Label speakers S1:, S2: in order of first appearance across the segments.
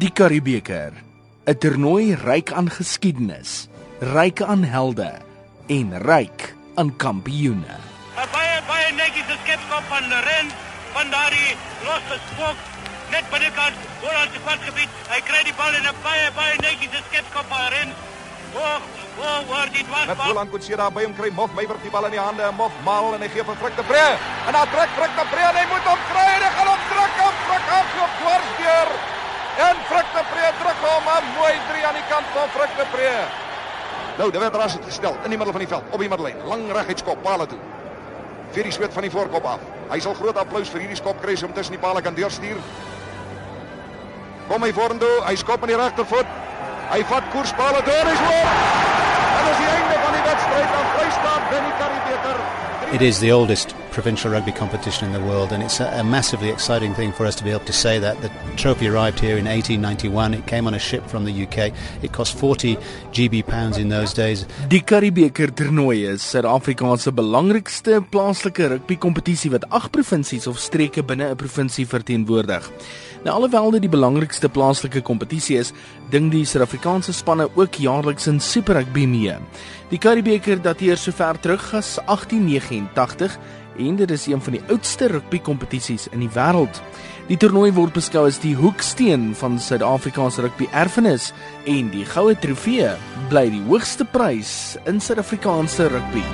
S1: Die Karibeker, 'n toernooi ryk aan geskiedenis, ryk aan helde en ryk aan kampioene.
S2: Baie baie netjiese skepskop van Ren van daardie losse spook net by die kant voor aan die kwartgebied. Hy kry die bal in 'n baie baie netjiese skepskop van Ren. Hoog, hoog word dit was.
S3: Met Roland Kutsie daar by hom kry Mof Meyer die bal in die hande en Mof maal en hy gee vir Frik de Pre. En dan trek Frik de Pre en hy moet hom kry en hy gaan hom druk op Frik af op dwars deur. En Frik de Pre druk hom 'n mooi 3 aan die kant van Frik de Pre. Nou, daar werd ras het gestel in die middel van die veld, op die middellyn, lang reguitskop paal toe. Vir die sweet van die voorkop af. Hy sal groot applous vir hierdie skop kry om tussen die palle kan deurstuur. Kom hy vorentoe, hy skop met die regtervoet. Hy vat koers palle deur, hy's oor. En einde van die.
S4: It is the oldest provincial rugby competition in the world, and it's a, a, massively exciting thing for us to be able to say that. The trophy arrived here in 1891. It came on a ship from the UK. It cost 40 GB pounds in those days.
S1: Die Karibeker toernooi is Suid-Afrika se belangrikste plaaslike rugby kompetisie wat ag provinsies of streke binne 'n provinsie verteenwoordig. Nou alhoewel dit die belangrikste plaaslike kompetisie is, ding die Suid-Afrikaanse spanne ook jaarliks in Super Rugby mee. Die Karibeker dateer sover terug as 1889 en dit is een van die oudste rugby kompetisies in die wêreld. Die toernooi word beskou as die hoeksteen van Suid-Afrika se rugby erfenis en die goue trofee bly die hoogste prys in Suid-Afrikaanse rugby.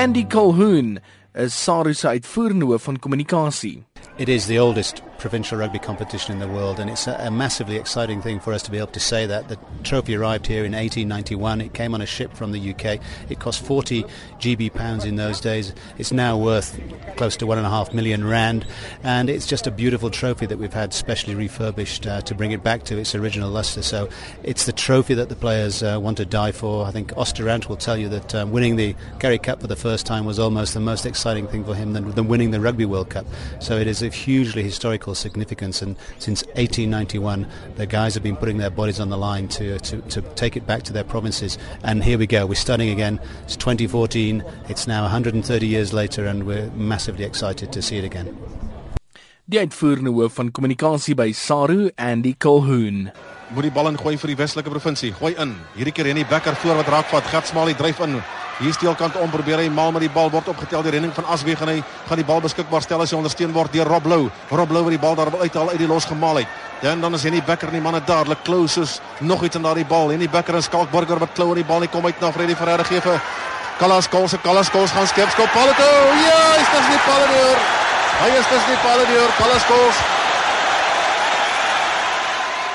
S1: Andy Colhoun is SARU se uitvoerende hoof van kommunikasie.
S4: It is the oldest provincial rugby competition in the world, and it's a, a, massively exciting thing for us to be able to say that. The trophy arrived here in 1891. It came on a ship from the UK. It cost 40 GB pounds in those days. It's now worth close to one and a half million rand, and it's just a beautiful trophy that we've had specially refurbished uh, to bring it back to its original luster. So it's the trophy that the players uh, want to die for. I think Osterant will tell you that um, winning the Kerry Cup for the first time was almost the most exciting thing for him than, than winning the Rugby World Cup. So it is a hugely historical significance. And since 1891, the guys have been putting their bodies on the line to, to, to take it back to their provinces. And here we go. We're starting again. It's 2014. It's now 130 years later, and we're massively excited to see it again.
S1: Die uitvoerende hoof van kommunikasie by SARU, Andy Colhoun.
S3: Moet die bal ingooi vir die Weselike provinsie. Gooi in. Hierdie keer Henny Becker voor wat raak vat. Gatsmaal die dryf in. Hier steelkant om probeer hy maal met die bal word opgetel die renning van Asweg en hy gaan die bal beskikbaar stel as hy ondersteun word deur Rob Lou. Rob Lou wat die bal daar uithaal uit die los gemaal het. Ja, en dan is Henny Becker en die manne dadelik closes nog iets aan daardie bal. Henny Becker en Skalkburger wat klou aan die bal nie kom uit na Freddy Ferreira gee vir Kalas Kols. Kalas Kols gaan skep skop palle toe. Ja, is dit nie palle deur. Hy is dit nie palle deur. Kalas Kols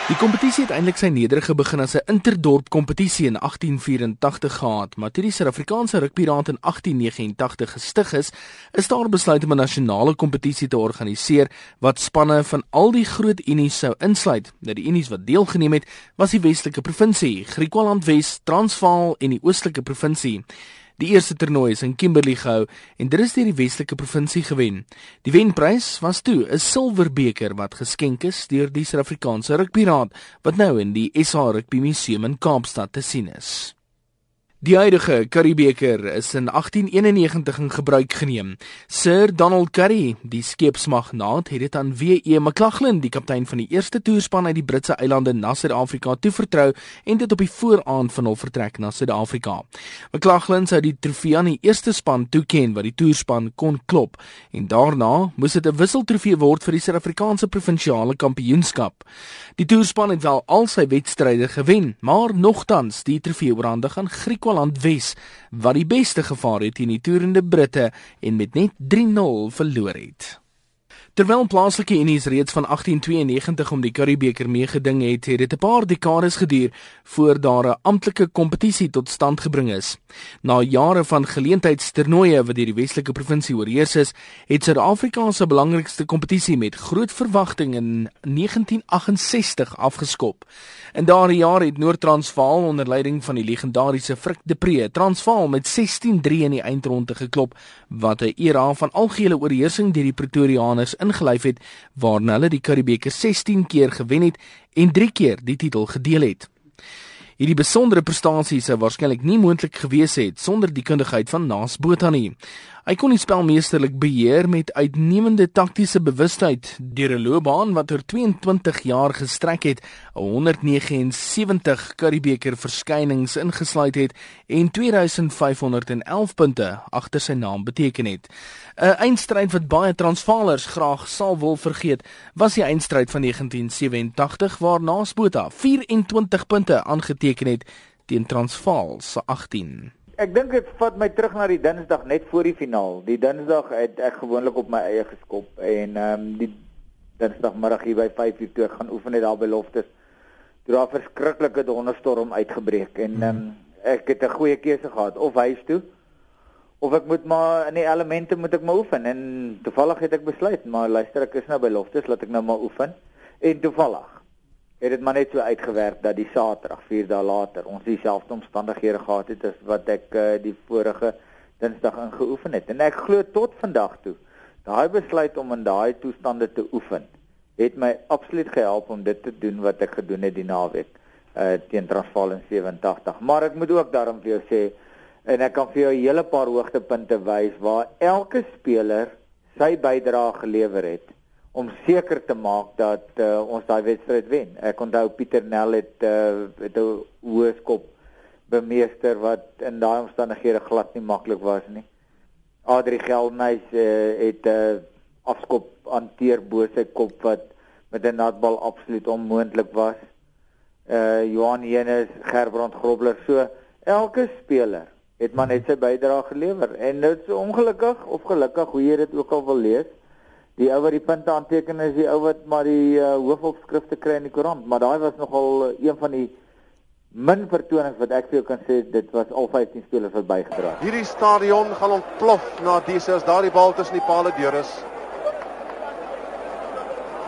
S1: Die kompetisie het eintlik sy nederige begin as 'n interdorp kompetisie in 1884 gehad, maar toe die Suid-Afrikaanse Rugbyraad in 1889 gestig is, is daar besluit om 'n nasionale kompetisie te organiseer wat spanne van al die groot unies sou insluit. Nou die unies wat deelgeneem het, was die Westelike Provinsie, Griqualand Wes, Transvaal en die Oostelike Provinsie. Die eerste toernooi is in Kimberley gehou en dit is deur die Weselike provinsie gewen. Die wenprys was toe 'n silwerbeker wat geskenk is deur die Suid-Afrikaanse Rugbyraad wat nou in die SA Rugby Museum in Kaapstad te sien is. Die huidige Currybeker is in 1891 in gebruik geneem. Sir Donald Curry, die skeepsmagnaat, het dit aan W.E. McLachlan, die kaptein van die eerste toerspan uit die Britse eilande na Suid-Afrika toevertrou en dit op die vooraand van hul vertrek na Suid-Afrika. McLachlan sou die trofee aan die eerste span toeken wat die toerspan kon klop en daarna moes dit 'n wisseltrofee word vir die Suid-Afrikaanse provinsiale kampioenskap. Die toerspan het wel al sy wedstryde gewen, maar nogtans die trofee oorhandig aan Griekwa Holland Wes wat die beste gevaar het teen die toerende Britte en met net 3-0 verloor het. Terwyl plaaslike unies reeds van 1892 om die Curriebeeker meegeding het, het dit 'n paar dekades geduur voor daar 'n amptelike kompetisie tot stand gebring is. Na jare van geleentheidstoernooie wat deur die Weselike provinsie oorheers is, het Suid-Afrika se belangrikste kompetisie met groot verwagting in 1968 afgeskop. In daardie jaar het Noord-Transvaal onder leiding van die legendariese Frik de Pre Transvaal met 16-3 in die eindronde geklop, wat 'n era van algehele oorheersing deur die Pretoriaaners ingelyf het waarna hulle die Karibeker 16 keer gewen het en 3 keer die titel gedeel het. Hierdie besondere prestasie sou waarskynlik nie moontlik gewees het sonder die kundigheid van Naas Botha nie. Hy kon die spel meesterlik beheer met uitnemende taktiese bewustheid deur 'n loopbaan wat oor 22 jaar gestrek het, 179 Karibeker verskynings ingesluit het en 2511 punte agter sy naam beteken het. 'n Eindstryd wat baie Transvaalers graag sal wil vergeet, was die eindstryd van 1987 waar Naasbota 24 punte aangeteken het teen Transvaal se 18
S5: ek dink dit vat my terug na die Dinsdag net voor die finaal. Die Dinsdag het ek gewoonlik op my eie geskop en ehm um, die Dinsdagmiddag hier by 5:00 toe gaan oefen net daar by Loftus. Toe daar 'n verskriklike donderstorm uitgebreek en ehm um, ek het 'n goeie keuse gehad of huis toe of ek moet maar in die elemente moet ek maar oefen en toevallig het ek besluit maar luister ek is nou by Loftus laat ek nou maar oefen en toevallig het dit maar net so uitgewerk dat die Saterdag 4 dae later ons dieselfde omstandighede gehad het as wat ek uh, die vorige Dinsdag ingeoefen het. En ek glo tot vandag toe daai besluit om in daai toestande te oefen het my absoluut gehelp om dit te doen wat ek gedoen het die naweek uh, teen Transvaal in 87 maar ek moet ook daarom vir jou sê en ek kan vir jou 'n hele paar hoogtepunte wys waar elke speler sy bydrae gelewer het om seker te maak dat uh, ons daai wedstryd wen. Ek onthou Pieter Nel het uh, het 'n hoë skop bemeester wat in daai omstandighede glad nie maklik was nie. Adri Geldnys uh, het 'n uh, afskop hanteer bo sy kop wat met 'n natbal absoluut onmoontlik was. Uh Johan Jenus, Gerbrand Grobler, so elke speler het maar net sy bydrae gelewer en dit is ongelukkig of gelukkig hoe jy dit ook al wil lees die ou wat die punte aanteken is die ou wat maar die uh, hoofopskrifte kry in die koerant, maar daai was nogal uh, een van die min vertonings wat ek vir jou kan sê dit was al 15 spelers wat bygedra het.
S3: Hierdie stadion gaan ontplof na dese as daardie bal tussen die palle deur is.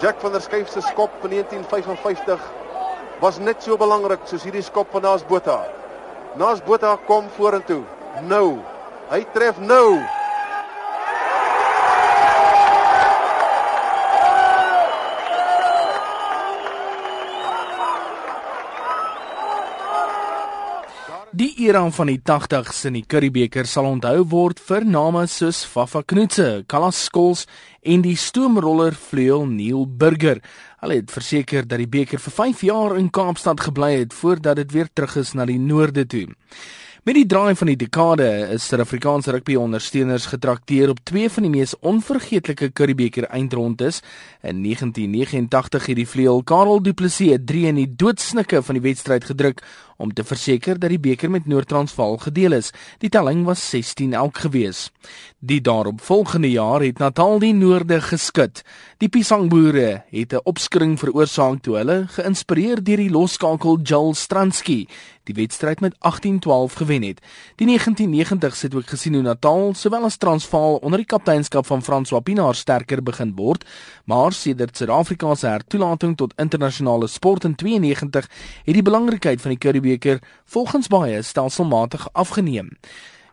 S3: Jack van der Skyf se skop van 1955 was net so belangrik soos hierdie skop van Naas Botha. Naas Botha kom vorentoe. Nou. Hy tref nou.
S1: Die era van die 80s in die Curriebeeker sal onthou word vir name soos Fafa Knoetse, Kalas Skols en die stoomroller vleuel Neil Burger. Hulle het verseker dat die beker vir 5 jaar in Kaapstad gebly het voordat dit weer terug is na die noorde toe. Met die draai van die dekade is Suid-Afrikaanse rugby ondersteuners getrakteer op twee van die mees onvergeetlike Curriebeeker eindrondes. In 1989 het die vleuel Karel Du Plessis 3 in die doodsnikke van die wedstryd gedruk om te verseker dat die beker met Noord-Transvaal gedeel is. Die telling was 16 elk gewees. Die daaropvolgende jaar het Natal die noorde geskit. Die Pisangboere het 'n opskring veroorsaak toe hulle, geïnspireer deur die losskakel Joel Stransky, die wedstryd met 18-12 gewen het. Die 1990s het ook gesien hoe Natal sowel as Transvaal onder die kapteinskap van Frans Wapinaar sterker begin word, maar sedert Suid-Afrika se hertoelating tot internasionale sport in 92 het die belangrikheid van die Currie beker volgens baie stelselmatig afgeneem.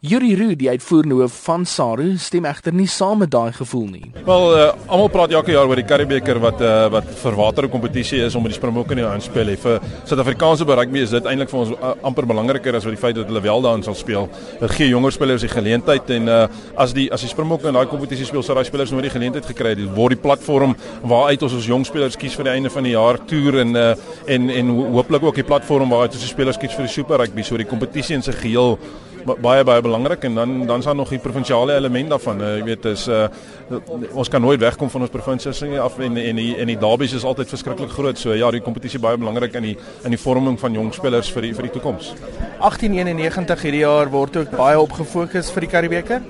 S1: Yuri Roo, die uitvoerende hoof van SARU, stem egter nie saam met daai gevoel nie.
S6: Wel, uh, almal praat elke jaar oor die Karibeker wat uh, wat vir watter kompetisie is om met die Springbokke in die aanspel. Vir Suid-Afrikaanse rugby is dit eintlik vir ons uh, amper belangriker as wat die feit dat hulle wel daarin sal speel. Dit gee jonger spelers die geleentheid en uh, as die as die Springbokke in daai kompetisie speel, sal daai spelers nooit die geleentheid gekry het. Dit word die platform waaruit ons ons jong spelers kies vir die einde van die jaar toer en uh, en en hooplik ook die platform waaruit ons die spelers kies vir die Super Rugby. So die kompetisie in sy geheel baie baie belangrik en dan dan is daar nog die provinsiale element daarvan. Uh, jy weet is uh, ons kan nooit wegkom van ons provinsies nie af en en die en die derbies is altyd verskriklik groot. So ja, die kompetisie baie belangrik in die in die vorming van jong spelers vir die vir die toekoms.
S1: 1891 hierdie jaar word ook baie op gefokus vir die Karibeker.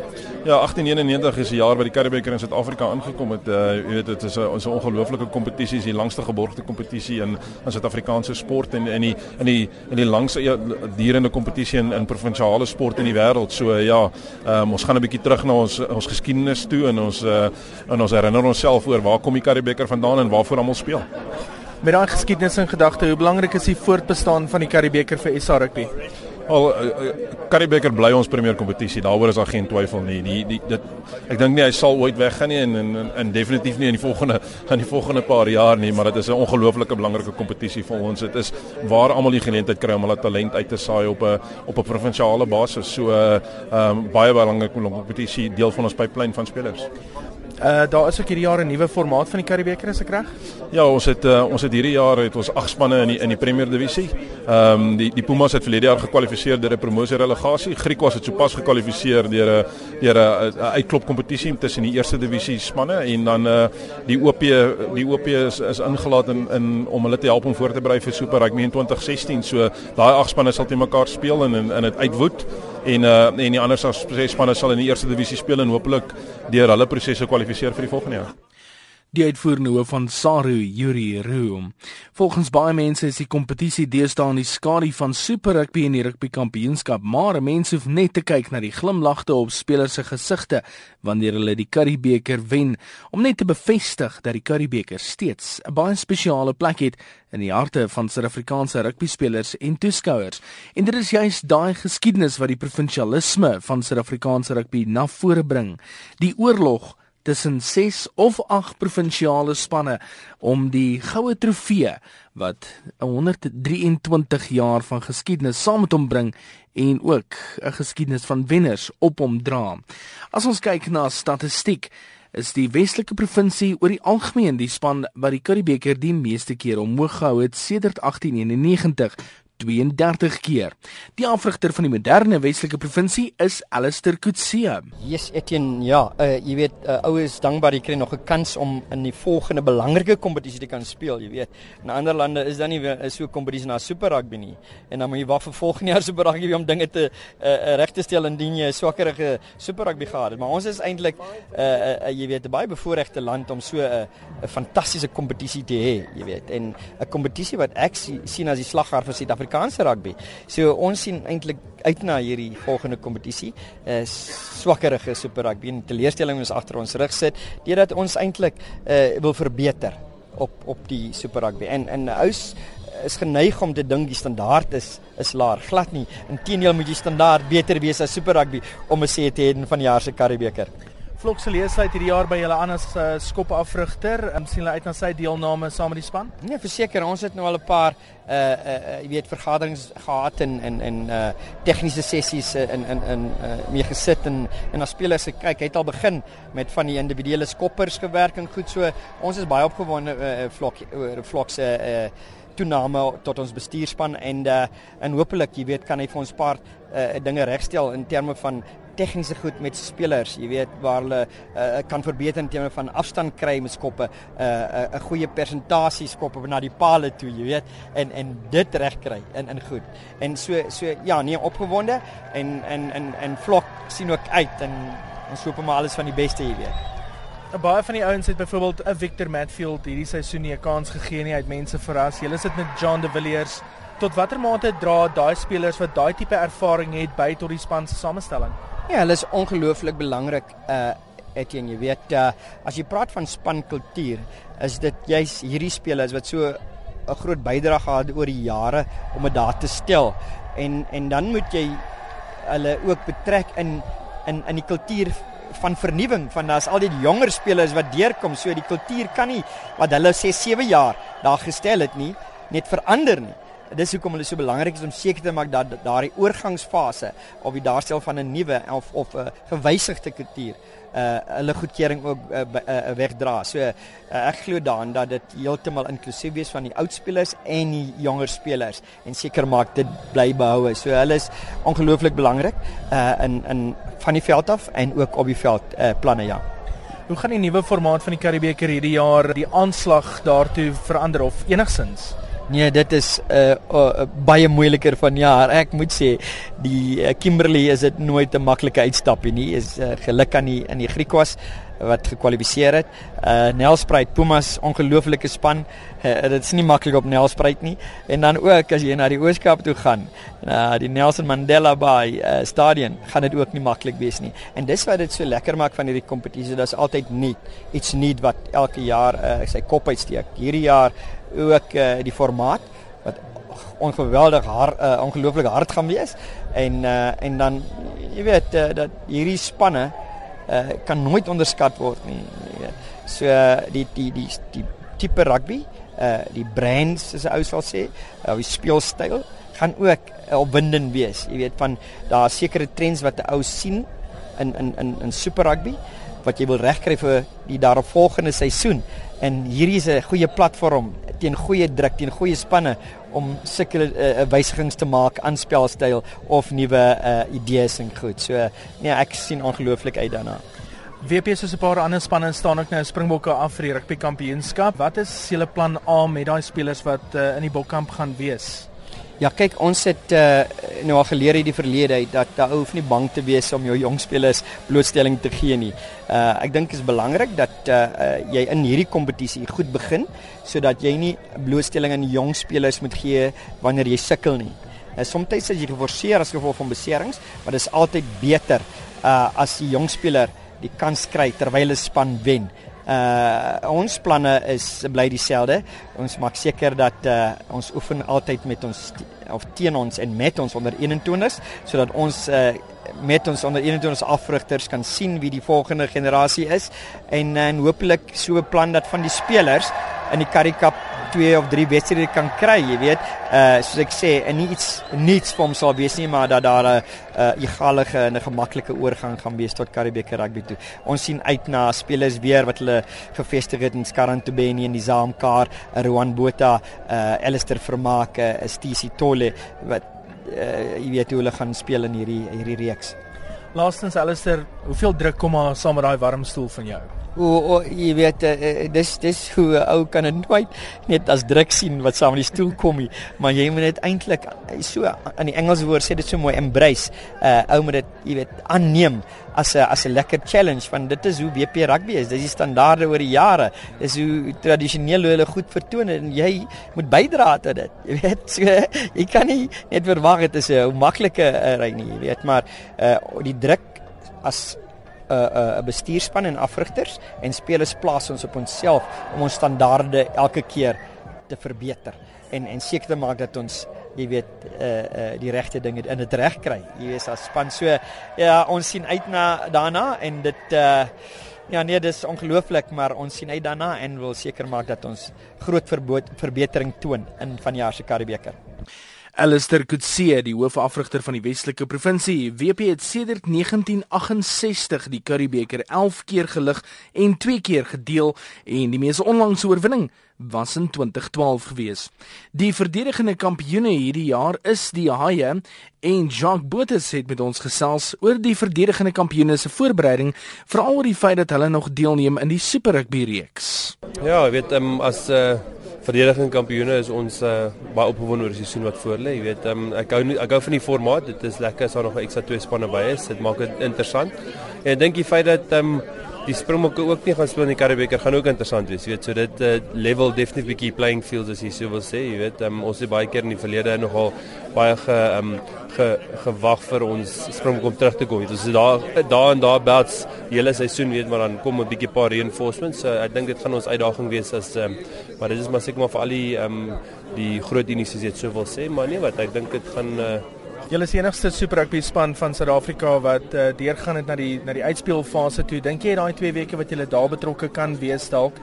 S6: Ja, 1891 is die jaar wat die Karibeker in Suid-Afrika aangekom het. Uh, jy weet dit is 'n ons 'n ongelooflike kompetisie, is die langste geborgde kompetisie in in Suid-Afrikaanse sport en in die in die in die langste ja, durende kompetisie in in provinsiale sport in die wêreld. So uh, ja, um, ons gaan 'n bietjie terug na ons ons geskiedenis toe en ons uh, en ons herinner onsself oor waar kom die Karibeker vandaan en waarvoor almal speel.
S1: Met daai geskiedenis in gedagte, hoe belangrik is die voortbestaan van die Karibeker vir SA rugby?
S6: Al Karibeker uh, bly ons premier kompetisie. Daaroor is daar geen twyfel nie. Die die dit ek dink nie hy sal ooit weggaan nie en en, en en definitief nie in die volgende gaan die volgende paar jaar nie, maar dit is 'n ongelooflike belangrike kompetisie vir ons. Dit is waar almal die geleentheid kry om hulle talent uit te saai op 'n op 'n provinsiale basis. So ehm uh, um, baie belangrike kompetisie deel van ons pipeline van spelers.
S1: Uh daar is ook hierdie jaar 'n nuwe formaat van die Karibeker as ek reg?
S6: Ja, ons het uh, ons het hierdie jaar het ons ag spanne in die in die Premier Divisie. Ehm um, die die Pumas het verlede jaar gekwalifiseer deur 'n promosie relegasie. Griekwas het sopas gekwalifiseer deur 'n deur 'n uitklop kompetisie tussen die eerste divisie spanne en dan uh die OP die OP is is ingelaat in in om hulle te help om voor te berei vir Super Rugby in 2016. So daai ag spanne sal teen mekaar speel en in dit uitwoed en uh en die ander spanne sal in die eerste divisie speel en hopelik deur hulle prosesse kwalifiseer vir die volgende jaar
S1: die uitvoerende hoof van Saru Yuri Room. Volgens baie mense is die kompetisie deesdae in die skadu van Super Rugby en die Rugby Kampioenskap, maar mense hoef net te kyk na die glimlagte op spelers se gesigte wanneer hulle die Currie Beeker wen om net te bevestig dat die Currie Beeker steeds 'n baie spesiale plek het in die harte van Suid-Afrikaanse rugby spelers en toeskouers. En dit is juist daai geskiedenis wat die provinsialisme van Suid-Afrikaanse rugby na vore bring. Die oorlog tussen 6 of 8 provinsiale spanne om die goue trofee wat 123 jaar van geskiedenis saam met hom bring en ook 'n geskiedenis van wenners op hom dra. As ons kyk na statistiek is die Weselike provinsie oor die algemeen die span wat die Curriebeeker die meeste keer omhoog gehou het sedert 1891 32 keer. Die afrigter van die moderne Weselike provinsie is Alistair Kutse.
S7: Yes, Etienne, ja, uh, jy weet, uh, oues dankbaar jy kry nog 'n kans om in die volgende belangrike kompetisie te kan speel, jy weet. In ander lande is dan nie is so 'n kompetisie na Super Rugby nie. En dan moet jy wag vir volgende jaar Super Rugby om dinge te uh, reg te stel indien jy 'n swakkerige Super Rugby gehad het. Maar ons is eintlik uh, uh, uh, jy weet, 'n baie bevoordeelde land om so 'n uh, 'n fantastiese kompetisie te hê, jy weet. En 'n kompetisie wat ek sien as die slaghaar vir Suid-Afrika Suid-Afrikaanse rugby. So ons sien eintlik uit na hierdie volgende kompetisie. uh, Swakkerige super rugby en teleurstelling ons agter ons rug sit deurdat ons eintlik uh, wil verbeter op op die super rugby. En en ous is geneig om te dink die standaard is is laag. Glad nie. Inteendeel moet die standaard beter wees as super rugby om 'n sê te hê van die jaar se Karibeker.
S1: Vlok se lees uit hierdie jaar by julle aan as uh, skopafrigter. Ehm um, sien hulle uit na sy deelname saam met die span?
S7: Nee, verseker, ons het nou al 'n paar uh uh jy weet vergaderings gehad en en en uh tegniese sessies in in in uh mee gesit en en as spelers kyk, hy het al begin met van die individuele skoppers gewerk en goed so. Ons is baie opgewonde uh Vlok oor Vlok se uh toename tot ons bestuurspan en uh en hopelik jy weet kan hy vir ons paar uh dinge regstel in terme van tegniese goed met spelers, jy weet waar hulle uh, kan verbeter in terme van afstand kry met skoppe, 'n uh, 'n uh, goeie persentasie skoppe na die palle toe, jy weet, en en dit reg kry in in goed. En so so ja, nee, opgewonde en en en en vlok sien ook uit en ons hoop maar alles van die beste, weet.
S1: Nou, baie van die ouens het byvoorbeeld 'n Victor Matfield hierdie seisoen nie 'n kans gegee nie, hy het mense verras. Hulle sit met John de Villiers. Tot watter mate dra daai spelers wat daai tipe ervaring het by tot die span se samestelling?
S7: Ja, hulle is ongelooflik belangrik. Uh Etienne, jy weet, uh as jy praat van spankultuur, is dit juis hierdie spelers wat so 'n groot bydrae gehad oor die jare om dit daar te stel. En en dan moet jy hulle ook betrek in in in die kultuur van vernuwing van daar's al die jonger spelers wat deurkom so die kultuur kan nie wat hulle 6 7 jaar daar gestel het nie net verander nie dis hoekom hulle so belangrik is om seker te maak dat daardie oorgangsfase of die daarstel van 'n nuwe of of 'n gewysigde kultuur uh hulle goedkeuring ook uh, uh, wegdra. So uh, ek glo daarin dat dit heeltemal inklusief wees van die oud spelers en die jonger spelers en seker maak dit bly behoue. So hulle is ongelooflik belangrik uh in in van die veld af en ook op die veld uh planne ja.
S1: Hoe gaan die nuwe formaat van die Karibeker hierdie jaar die aanslag daartoe verander of enigsins?
S7: Nee, dit is 'n uh, uh, baie moeiliker van jaar. Ek moet sê die uh, Kimberley is dit nooit 'n maklike uitstappie nie. Is uh, geluk aan die in die Griekwas wat gekwalifiseer het. Uh Nelspruit Pumas ongelooflike span. Uh, dit is nie maklik op Nelspruit nie. En dan ook as jy na die Ooskaap toe gaan, na die Nelson Mandela Bay uh, stadion, gaan dit ook nie maklik wees nie. En dis wat dit so lekker maak van hierdie kompetisie. Daar's altyd nuut, iets nuut wat elke jaar uh, sy kop uitsteek. Hierdie jaar ook uh, die formaat wat ongeweldig hard uh, ongelooflik hard gaan wees en uh, en dan jy weet uh, dat hierdie spanne uh, kan nooit onderskat word nie. So uh, die die die die tipe rugby, uh, die brands soos 'n ou sal sê, uh, die speelstyl gaan ook uh, opwindend wees. Jy weet van daar sekere trends wat 'n ou sien in in in in super rugby wat jy wil regkry vir die daaropvolgende seisoen. En hierdie is 'n goeie platform teen goeie druk, teen goeie spanne om sulke uh, wysigings te maak aan spelstyl of nuwe uh, idees en goed. So nee, ek sien ongelooflik uit daarna.
S1: WP soos 'n paar ander spanne staan ook nou Springbokke af vir die rugby kampioenskap. Wat is julle plan A met daai spelers wat uh, in die bokkamp gaan wees?
S7: Ja, kyk, ons het uh, nou al geleer uit die verlede dat daar hoef nie bang te wees om jou jong spelers blootstelling te gee nie. Uh ek dink dit is belangrik dat uh, uh jy in hierdie kompetisie goed begin sodat jy nie blootstelling aan jong spelers moet gee wanneer jy sukkel nie. Uh, Soms is jy geforseer as gevolg van beserings, maar dit is altyd beter uh as die jong speler die kans kry terwyl 'n span wen. Uh ons planne is bly dieselfde. Ons maak seker dat uh ons oefen altyd met ons of teen ons en met ons onder 21s sodat ons uh met ons onder 21s afrigters kan sien wie die volgende generasie is en en hopelik so 'n plan dat van die spelers in die Currie Cup 2 of 3 wedstryde kan kry, jy weet. Uh soos ek sê, en niets niets vir hom sal wees nie, maar dat daar 'n uh, egalige en 'n gemaklike oorgang gaan wees tot Karibeker rugby toe. Ons sien uit na spelers weer wat hulle gevestig het in Skarantubeni en die Zaamkar, Rowan Botha, uh Alistair Vermaak, uh, Stisi Tolle wat uh, jy weet hoe hulle gaan speel in hierdie hierdie reeks.
S1: Laastens Alistair, hoeveel druk kom maar saam met daai warm stoel van jou?
S7: O, o jy weet uh, dis dis hoe 'n ou kan nooit net as druk sien wat saam met die stoel kom nie, maar jy moet dit eintlik so aan die Engelse woord sê dit so mooi embrace. Uh ou moet dit jy weet aanneem as 'n as 'n lekker challenge want dit is hoe WP rugby is. Dis die standaarde oor die jare. Dis hoe tradisioneel hulle goed vertoon en jy moet bydra tot dit. Jy weet, so, jy kan nie net verwag dit is 'n maklike uh, ry nie, jy weet, maar uh die druk as 'n uh, 'n uh, bestuurspan en afrigters en spelers plaas ons op onsself om ons standaarde elke keer te verbeter en en seker te maak dat ons jy weet eh uh, uh, die regte dinge in dit reg kry. Jy weet as span so ja, ons sien uit na daarna en dit eh uh, ja nee, dis ongelooflik, maar ons sien uit daarna en wil seker maak dat ons groot verbetering toon in vanjaar se Karibeker.
S1: Alistair Kutse, die hoofafrigter van die Weselike Provinsie, WP het sedert 1968 die Curriebeeker 11 keer gelig en 2 keer gedeel en die mees onlangse oorwinning was in 2012 gewees. Die verdedigende kampioene hierdie jaar is die Haie en Jacques Botes het met ons gesels oor die verdedigende kampioene se voorbereiding, veral oor die feit dat hulle nog deelneem in die Super Rugby reeks.
S8: Ja, ek weet um, as 'n uh verdediging kampioene is ons uh, baie opgewonde oor die seisoen wat voor lê. Jy weet, um, ek hou ek hou van die formaat. Dit is lekker as daar nog 'n ekstra twee spanne by is. Dit maak dit interessant. En ek dink die feit dat um, die Springbokke ook nie gaan speel in die Karibeker gaan ook interessant wees. Jy weet, so dit uh, level definitely bietjie playing fields as jy sou wil sê. Jy weet, um, ons het baie keer in die verlede nogal baie ge um, ge, gewag vir ons Springbok om terug te kom. Dit is daar daar en daar bouts die hele seisoen weet maar dan kom 'n bietjie paar reinforcements. So ek dink dit gaan ons uitdaging wees as um, maar dit is maar seker maar vir al die um, die groot inisiatiewe sou wil sê, maar nee wat ek dink dit gaan uh,
S1: Julle is die enigste Super Rugby span van Suid-Afrika wat uh, deurgaan het na die na die uitspelfase toe. Dink jy daai 2 weke wat julle daar betrokke kan wees dalk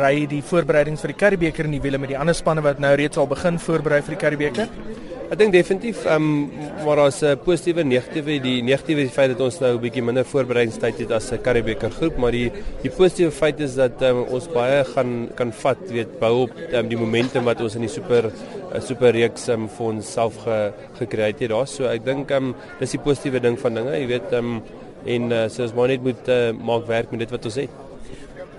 S1: ry die voorbereidings vir die Karibeker in die wiele met die ander spanne wat nou reeds al begin voorberei vir die Karibeker?
S8: Ek dink definitief ehm um, maar as 'n positiewe en negatiewe die negatiewe feit dat ons nou 'n bietjie minder voorbereidingstyd het as 'n Karibeker groep, maar die die positiewe feit is dat um, ons baie gaan kan vat, weet, bou op um, die momentum wat ons in die super uh, super reeks um, vir ons self ge, gekry het daar. So ek dink ehm um, dis die positiewe ding van dinge, jy weet ehm um, en uh, so ons maar net moet uh, maak werk met dit wat ons het.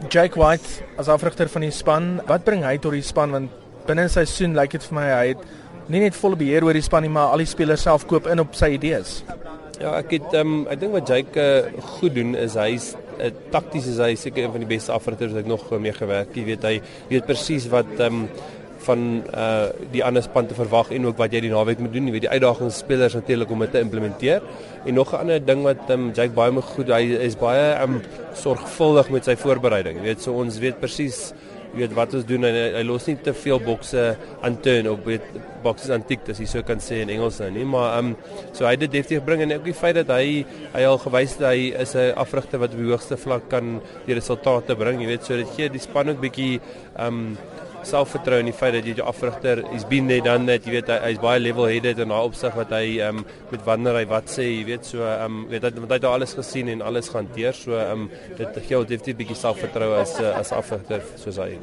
S1: Jake White as afrigter van die span, wat bring hy tot die span want binne seisoen lyk dit vir my hy het nie net volle beheer oor die span nie, maar al die spelers self koop in op sy idees.
S8: Ja, ek het ehm um, ek dink wat Jake uh, goed doen is hy's uh, takties is hy seker een van die beste afrigters wat ek nog mee gewerk. Jy weet hy weet presies wat ehm um, van uh die ander span te verwag en ook wat jy die naweek moet doen. Jy weet die uitdagings spelers natuurlik om dit te implementeer. En nog 'n ander ding wat um, Jake baie goed hy is baie um, sorgvuldig met sy voorbereiding. Jy weet so ons weet presies jy weet wat ons doen en hy, hy los nie te veel bokse aan turn op weet bokse antiek as jy so kan sê in Engels nou nie maar um, so hy het dit definitief bring en ook die feit dat hy hy al gewys het hy is 'n afrigter wat op die hoogste vlak kan die resultate bring jy weet so dit gee die span ook bietjie um, selfvertroue in die feit dat jy jou afrigter is been there dan net jy weet hy is baie level headed en daai opsig wat hy um, met wanneer hy wat sê jy weet so um, weet hy want hy het alles gesien en alles gehanteer so um, dit gee hom definitief 'n bietjie selfvertroue as uh, as afrigter soos hy.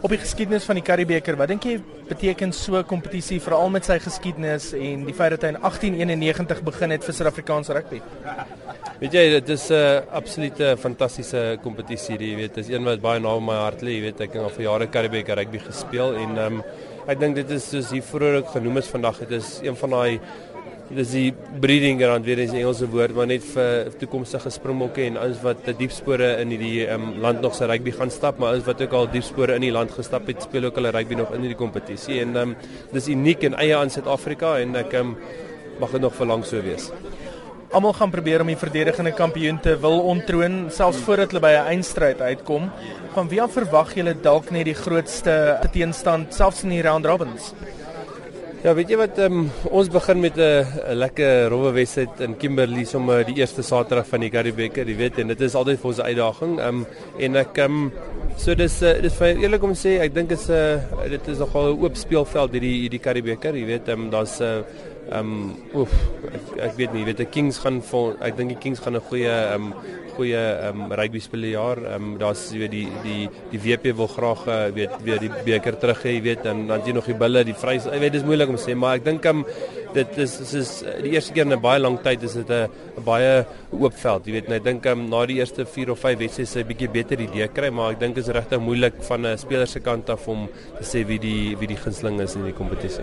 S1: Op die geskiedenis van die Karibeker wat dink jy beteken so 'n kompetisie veral met sy geskiedenis en die feit dat hy in 1891 begin het vir Suid-Afrikaanse rugby?
S8: Weet jy, dit is 'n uh, absolute fantastiese kompetisie, jy weet, dit is een wat baie na my hart lê, jy weet, ek het al vir jare Karibiek rugby gespeel en ehm um, ek dink dit is soos hier vroeër ook genoem is vandag, dit is een van daai dis die breeding ground weer is 'n Engelse woord maar net vir toekomstige springbokke en ons wat die diepspore in hierdie um, land nog sy rugby gaan stap maar ons wat ook al diepspore in die land gestap het speel ook hulle rugby nog in hierdie kompetisie en um, dis uniek en eie aan Suid-Afrika en ek um, mag dit nog vir lank so wees.
S1: Almal gaan probeer om die verdedigende kampioen te wil ontroon selfs voordat hulle by 'n eindstryd uitkom. Van wie af verwag julle dalk net die grootste teenstand selfs in die round robins?
S8: Ja, weet jy wat um, ons begin met 'n lekker rowwe wedstryd in Kimberley sommer die eerste Saterdag van die Currie Beker, jy weet en dit is altyd vir ons 'n uitdaging. Ehm um, en ek um, so dis uh, dis vir eerlik om sê, ek dink is 'n uh, dit is nogal 'n oop speelveld hierdie hierdie Currie Beker, jy weet, ehm um, daar's 'n uh, Ehm um, oef ek, ek weet nie, weet die Kings gaan vir ek dink die Kings gaan 'n goeie ehm um, goeie ehm um, rugby speel die jaar. Ehm um, daar's weet die die die WP wil graag uh, weet weer die beker terug hê, weet en dan jy nog die bulle, die vry. Ek weet dis moeilik om sê, maar ek dink ehm um, dit is dis is die eerste keer in 'n baie lang tyd is dit 'n baie oop veld. Jy weet, en ek dink ehm um, na die eerste 4 of 5 wedstryde sê 'n bietjie beter idee kry, maar ek dink is regtig moeilik van 'n speler se kant af om te sê wie die wie die gunsteling is in die kompetisie.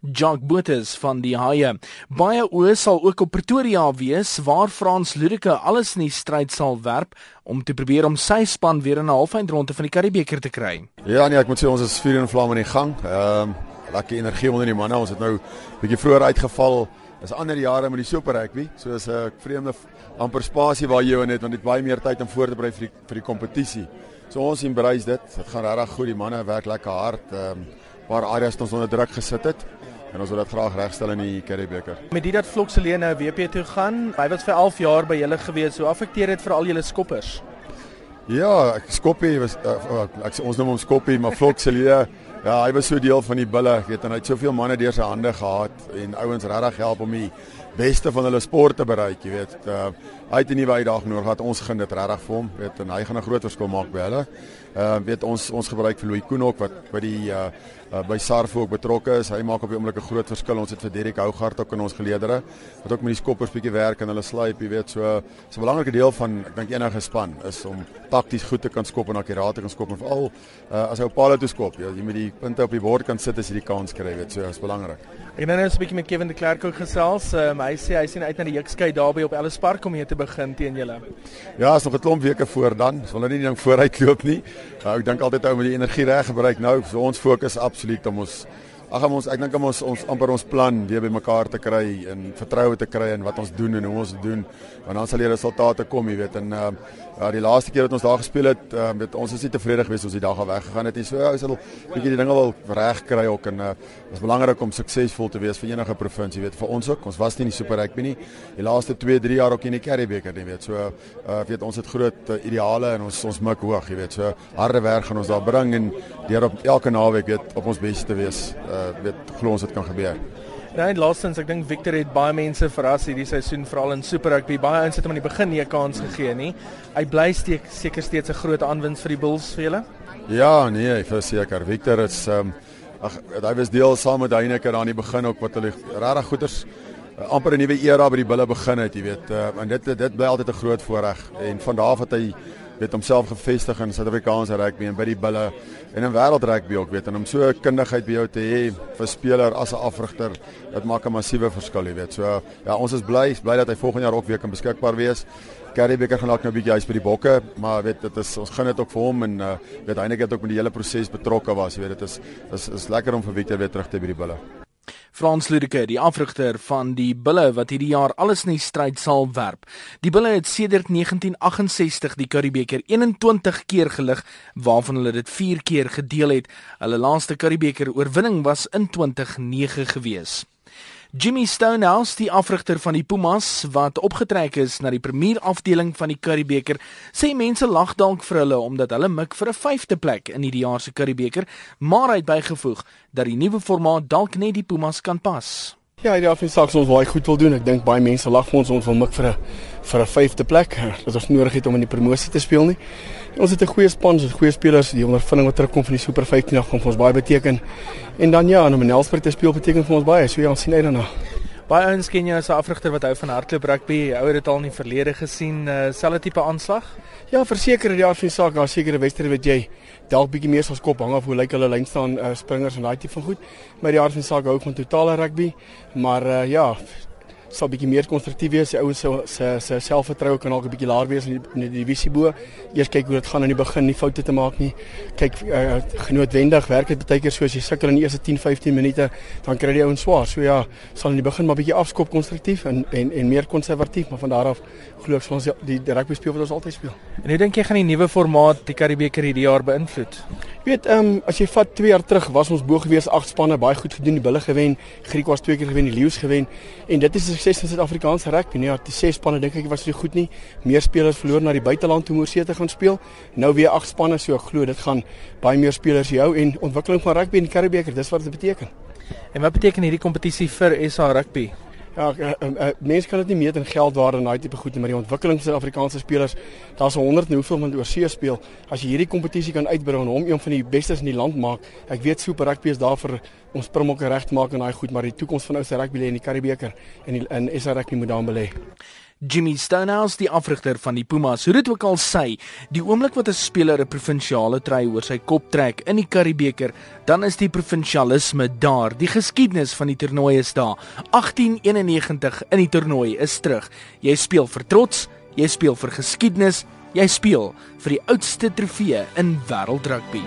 S1: Jacques Botes van die Haie. Baie oë sal ook op Pretoria wees waar Frans Ludeke alles in die stryd sal werp om te probeer om sy span weer in 'n halfeindronde van die Karibeker te kry.
S9: Ja nee, ek moet sê ons is vuur en vlam in die gang. Ehm um, lekker energie onder die manne. Ons het nou 'n bietjie vroeër uitgeval. Dis ander jare met die Super Rugby, so is 'n vreemde amper spasie waar jy net want dit baie meer tyd om voor te berei vir die vir die kompetisie. So ons embrace dit. Dit gaan regtig goed. Die manne werk lekker hard. Ehm um, paar areas ons onder druk gesit het en ons wil dit graag regstel in die Currie beker.
S1: Met dit dat Vlokselee nou WP toe gaan, hy was vir 11 jaar by julle gewees. Hoe affekteer dit vir al julle skoppers?
S9: Ja, skoppie was uh, ek ons noem hom skoppie, maar Vlokselee Ja, hy was so deel van die bulle, weet en hy het soveel manne deur sy hande gehad en ouens regtig help om die beste van hulle sport te bereik, jy weet. Uh, hy het 'n nuwe uitdaging nodig gehad. Ons gaan dit regtig vir hom, weet en hy gaan 'n groot verskil maak by hulle. Ehm uh, weet ons ons gebruik vir Louis Koenok wat by die uh, uh by Sarfo ook betrokke is. Hy maak op die oomblik 'n groot verskil. Ons het vir Derek Hougaard ook in ons geleedere wat ook met die skoppers bietjie werk en hulle slyp, jy weet. So so 'n belangrike deel van ek dink enige span is om takties goed te kan skop en akkuraat te kan skop en veral uh as hy op paal toe skop. Jy moet die punte op die bord kan sit as jy die kans kry, weet. So is belangrik.
S1: Ek nou net 'n bietjie met Kevin de Klerk ook gesels. Um, hy sê hy sien uit na die Jukskei daarby op Ellis Park om hier te begin teen julle.
S9: Ja, is nog 'n klomp weke voor dan. Ons wil nou nie ding vooruitloop nie. Nou, ek dink altyd ou met die energie reg gebruik nou. So ons fokus absoluut om ons ag ons ek dink ons ons amper ons plan weer bymekaar te kry en vertroue te kry in wat ons doen en hoe ons doen. Want dan sal die resultate kom, jy weet. En uh, Ja, die laaste keer wat ons daar gespeel het, uh, weet ons is nie tevrede gewees ons die dag al weggegaan het nie. So ou sal bietjie die dinge wel reg kry ook en uh, dit is belangrik om suksesvol te wees vir enige provinsie, weet vir ons ook. Ons was nie in die Super Rugby nie. Die laaste 2, 3 jaar ook in die Currie Beeker, jy weet. So uh, weet ons het groot uh, ideale en ons ons mik hoog, jy weet. So harde werk gaan ons daar bring en deur op elke naweek weet op ons beste te wees, uh, weet glo ons dit kan gebeur.
S1: Ja, en laastens, ek dink Victor het baie mense verras hierdie seisoen veral in Super Rugby. Baie ouens het hom aan die begin nie 'n kans gegee nie. Hy bly steek seker steeds 'n groot aanwins vir die Bulls vir julle.
S9: Ja, nee, verseker. Victor is ehm um, ag hy was deel saam met Heineke aan die begin ook wat hulle regtig goeders uh, amper 'n nuwe era by die Bulle begin het, jy weet. Uh, en dit dit bly altyd 'n groot voorreg en van daar af het hy weet homself gevestig in Suid-Afrikaanse rugby en by die bulle en in wêreld rugby ook weet en om so kundigheid by jou te hê vir speler as 'n afrigter dit maak 'n massiewe verskil jy weet. So ja ons is bly bly dat hy volgende jaar ook weer kan beskikbaar wees. Gary Becker gaan dalk nou 'n bietjie huis by die bokke maar weet dit is ons gaan dit ook vir hom en uh, weet eintlik het ook met die hele proses betrokke was jy weet. Dit is is is lekker om vir Victor weer terug te by die bulle
S1: Frans Ludeke, die afrigter van die Bulle wat hierdie jaar alles in die stryd sal werp. Die Bulle het sedert 1968 die Karibeker 21 keer gelig, waarvan hulle dit 4 keer gedeel het. Hulle laaste Karibeker oorwinning was in 2009 gewees. Jimmy Stonehouse, die afrigter van die Pumas wat opgetrek is na die premier afdeling van die Currybeker, sê mense lag dalk vir hulle omdat hulle mik vir 'n vyfde plek in hierdie jaar se Currybeker, maar hy het bygevoeg dat die nuwe formaat dalk net die Pumas kan pas.
S10: Ja, die afsake ons baie goed wil doen. Ek dink baie mense lag vir ons ons wil mik vir 'n vir 'n vyfde plek. Dat ons nodig het om in die promosie te speel nie. Ons het 'n goeie span, ons het goeie spelers. Die ondervinding wat terugkom van die Super 15 af gaan vir ons baie beteken. En dan ja, om in Nelspruit te speel beteken vir ons baie. So ja, ons sien uit daarna.
S1: Baie ouens ken jou as 'n afrigter wat hou van hardloop rugby. Jy het dit al in die verlede gesien, uh, selfe tipe aanslag?
S10: Ja, verseker die van die saak, daar sekere wedstryde wat jy dalk bietjie meer as kop hang af hoe lyk hulle lyn staan uh, springers en daai tipe van goed. Maar die jaar van die saak hou ek van totale rugby. Maar uh, ja, sal bietjie meer konstruktief wees. Die ouens se se se selfvertroue kan dalk 'n bietjie laer wees in die, in die divisie bo. Eers kyk hoe dit gaan in die begin, nie foute te maak nie. Kyk uh, genootwendig werk dit baie keer so as jy sukkel in die eerste 10, 15 minute, dan kry die ouens swaar. So ja, sal in die begin maar bietjie afskop konstruktief en en en meer konservatief, maar van daar af glo ek ons die, die rugby speel wat ons altyd speel.
S1: En hoe dink jy gaan die nuwe formaat die Karibeker hierdie jaar beïnvloed?
S10: Jy weet, ehm um, as jy vat 2 jaar terug was ons bo gewees 8 spanne baie goed gedoen, die Bulle gewen, Griek was twee keer gewen, die Lions gewen en dit is sukses van Suid-Afrikaanse rugby. Nee, die 6 spanne dink ek was nie goed nie. Meer spelers verloor na die buiteland om oorsee te gaan speel. Nou weer 8 spanne, so ek glo dit gaan baie meer spelers hou en ontwikkeling van rugby in die Karibeker, dis wat dit beteken.
S1: En wat beteken hierdie kompetisie vir SA rugby?
S10: Ja, uh, uh, uh, mense kan dit nie meet in geldwaarde en daai tipe goed nie, maar die ontwikkeling van Suid-Afrikaanse spelers, daar's 100 en hoeveel van oorsee speel. As jy hierdie kompetisie kan uitbrei en hom een van die bestes in die land maak, ek weet Super Rugby is daar vir ons primokke reg te maak en daai goed, maar die toekoms van ou se rugby lê in die Karibeker en in, in SA rugby moet daar belê.
S1: Jimmy Stonehouse, die afrigter van die Pumas, hoe dit ook al sê, die oomblik wat 'n speler 'n provinsiale trui oor sy kop trek in die Karibeker, dan is die provinsialisme daar. Die geskiedenis van die toernooi is daar. 1891 in die toernooi is terug. Jy speel vir trots, jy speel vir geskiedenis, jy speel vir die oudste trofee in wêreld rugby.